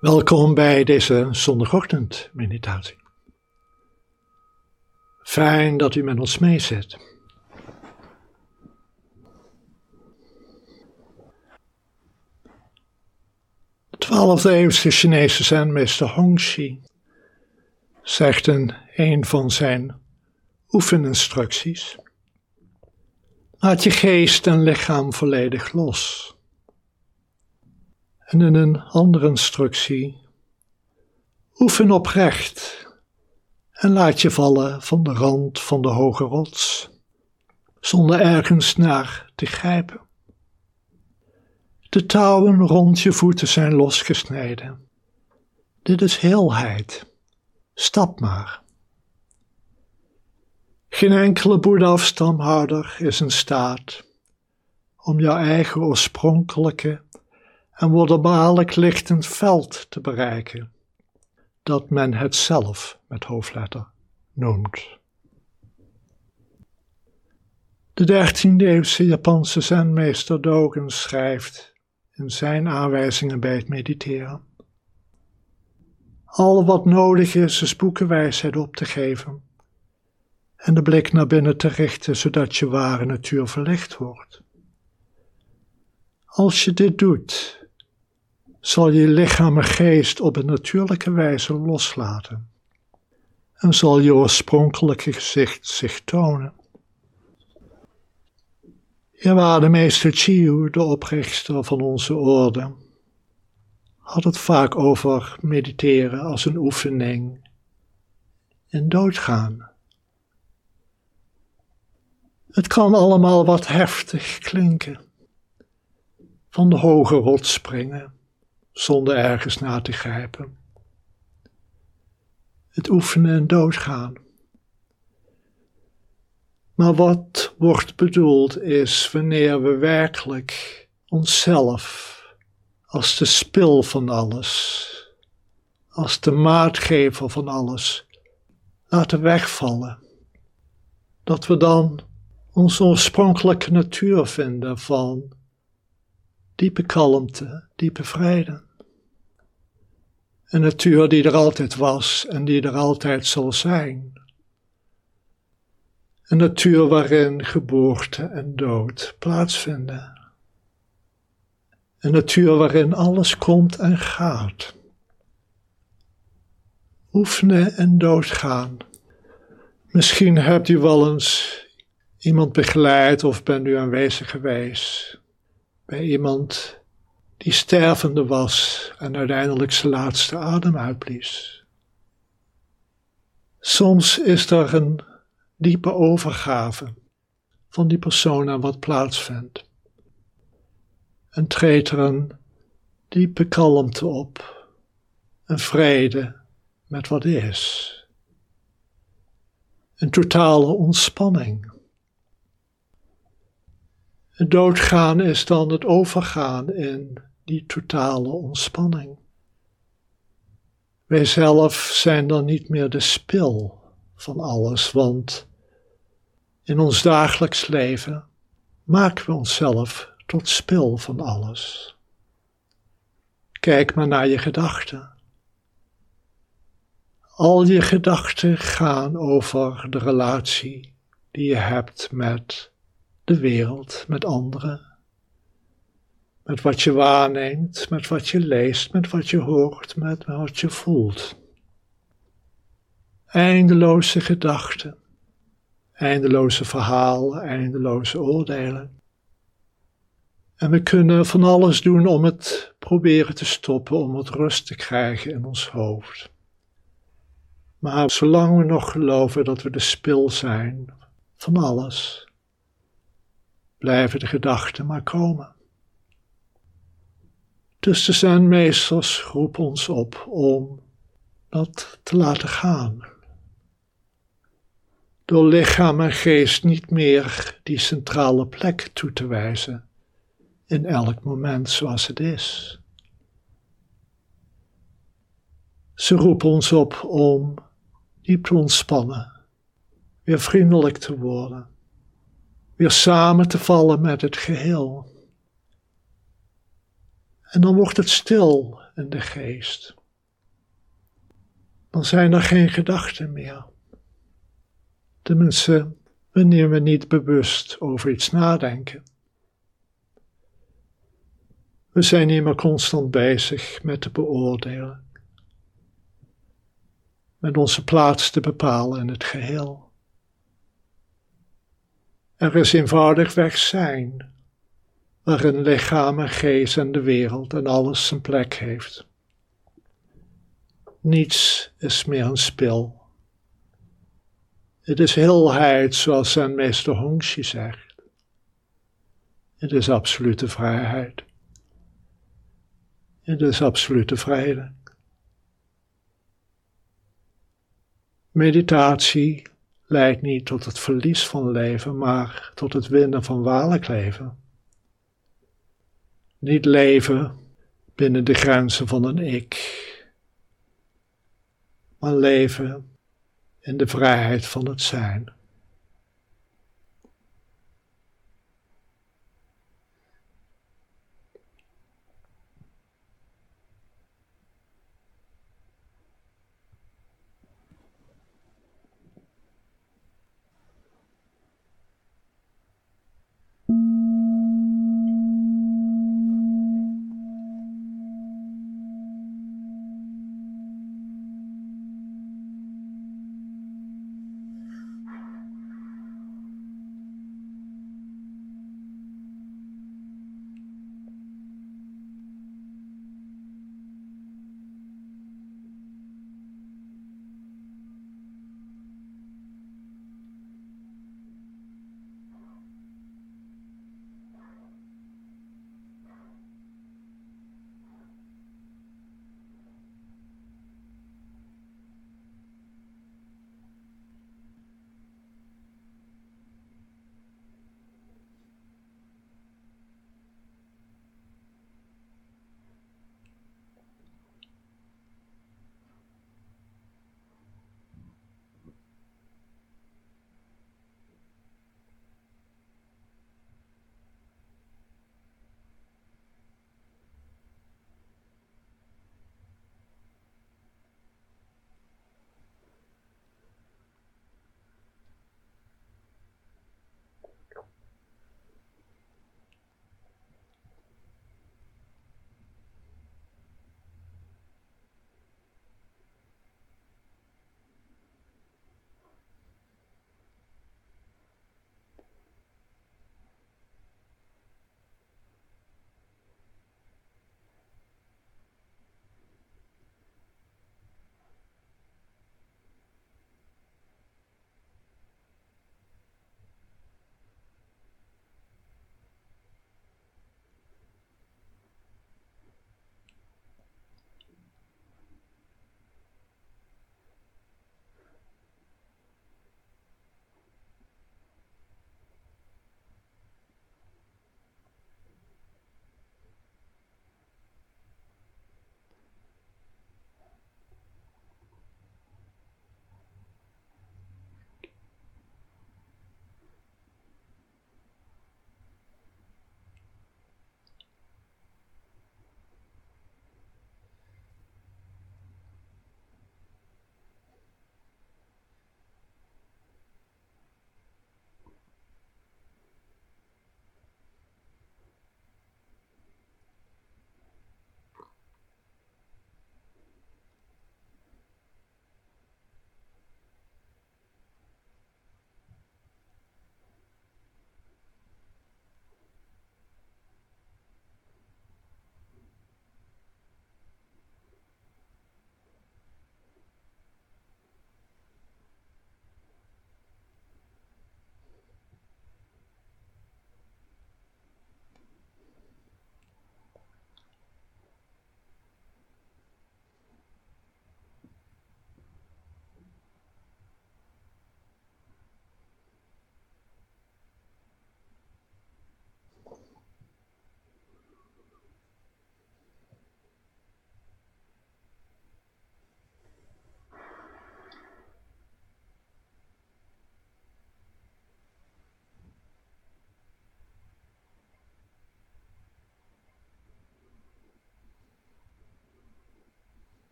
Welkom bij deze zondagochtend meditatie. Fijn dat u met ons mee zit. De twaalfde eeuwse Chinese zenmeester Hongxi zegt in een van zijn oefeninstructies: Laat je geest en lichaam volledig los. En in een andere instructie: oefen oprecht en laat je vallen van de rand van de hoge rots, zonder ergens naar te grijpen. De touwen rond je voeten zijn losgesneden. Dit is heelheid. Stap maar. Geen enkele Boeddha-afstamhouder is in staat om jouw eigen oorspronkelijke en wonderbaarlijk lichtend veld te bereiken, dat men het zelf met hoofdletter noemt. De dertiende eeuwse Japanse zenmeester Dogen schrijft in zijn aanwijzingen bij het mediteren. Al wat nodig is, is boekenwijsheid op te geven en de blik naar binnen te richten, zodat je ware natuur verlicht wordt. Als je dit doet, zal je lichaam en geest op een natuurlijke wijze loslaten en zal je oorspronkelijke gezicht zich tonen. Je waarde meester Chiu, de oprichter van onze orde, had het vaak over mediteren als een oefening in doodgaan. Het kan allemaal wat heftig klinken. Van de hoge rots springen zonder ergens naar te grijpen. Het oefenen en doodgaan. Maar wat wordt bedoeld is wanneer we werkelijk onszelf als de spil van alles, als de maatgever van alles, laten wegvallen. Dat we dan onze oorspronkelijke natuur vinden van diepe kalmte, diepe vrede. Een natuur die er altijd was en die er altijd zal zijn. Een natuur waarin geboorte en dood plaatsvinden. Een natuur waarin alles komt en gaat. Oefenen en doodgaan. Misschien hebt u wel eens iemand begeleid of bent u aanwezig geweest bij iemand die stervende was en uiteindelijk zijn laatste adem uitblies. Soms is er een diepe overgave van die persoon aan wat plaatsvindt. En treedt er een diepe kalmte op, een vrede met wat is, een totale ontspanning. Doodgaan is dan het overgaan in die totale ontspanning. Wij zelf zijn dan niet meer de spil van alles, want in ons dagelijks leven maken we onszelf tot spil van alles. Kijk maar naar je gedachten. Al je gedachten gaan over de relatie die je hebt met de wereld, met anderen. Met wat je waarneemt, met wat je leest, met wat je hoort, met wat je voelt. Eindeloze gedachten, eindeloze verhalen, eindeloze oordelen. En we kunnen van alles doen om het proberen te stoppen, om het rust te krijgen in ons hoofd. Maar zolang we nog geloven dat we de spil zijn van alles, blijven de gedachten maar komen. Dus de zenmeesters roepen ons op om dat te laten gaan. Door lichaam en geest niet meer die centrale plek toe te wijzen in elk moment zoals het is. Ze roepen ons op om diep te ontspannen, weer vriendelijk te worden weer samen te vallen met het geheel. En dan wordt het stil en de geest. Dan zijn er geen gedachten meer. Tenminste, wanneer we niet bewust over iets nadenken. We zijn niet meer constant bezig met te beoordelen, met onze plaats te bepalen in het geheel. Er is eenvoudigweg zijn, waarin lichaam en geest en de wereld en alles zijn plek heeft. Niets is meer een spil. Het is heelheid, zoals zijn meester Hongxi zegt. Het is absolute vrijheid. Het is absolute vrede. Meditatie leidt niet tot het verlies van leven, maar tot het winnen van waarlijk leven. Niet leven binnen de grenzen van een ik, maar leven in de vrijheid van het zijn.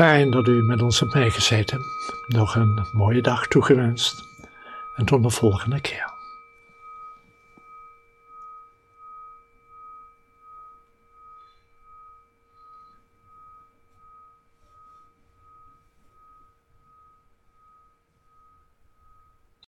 Fijn dat u met ons hebt meegezeten. Nog een mooie dag toegewenst. En tot de volgende keer.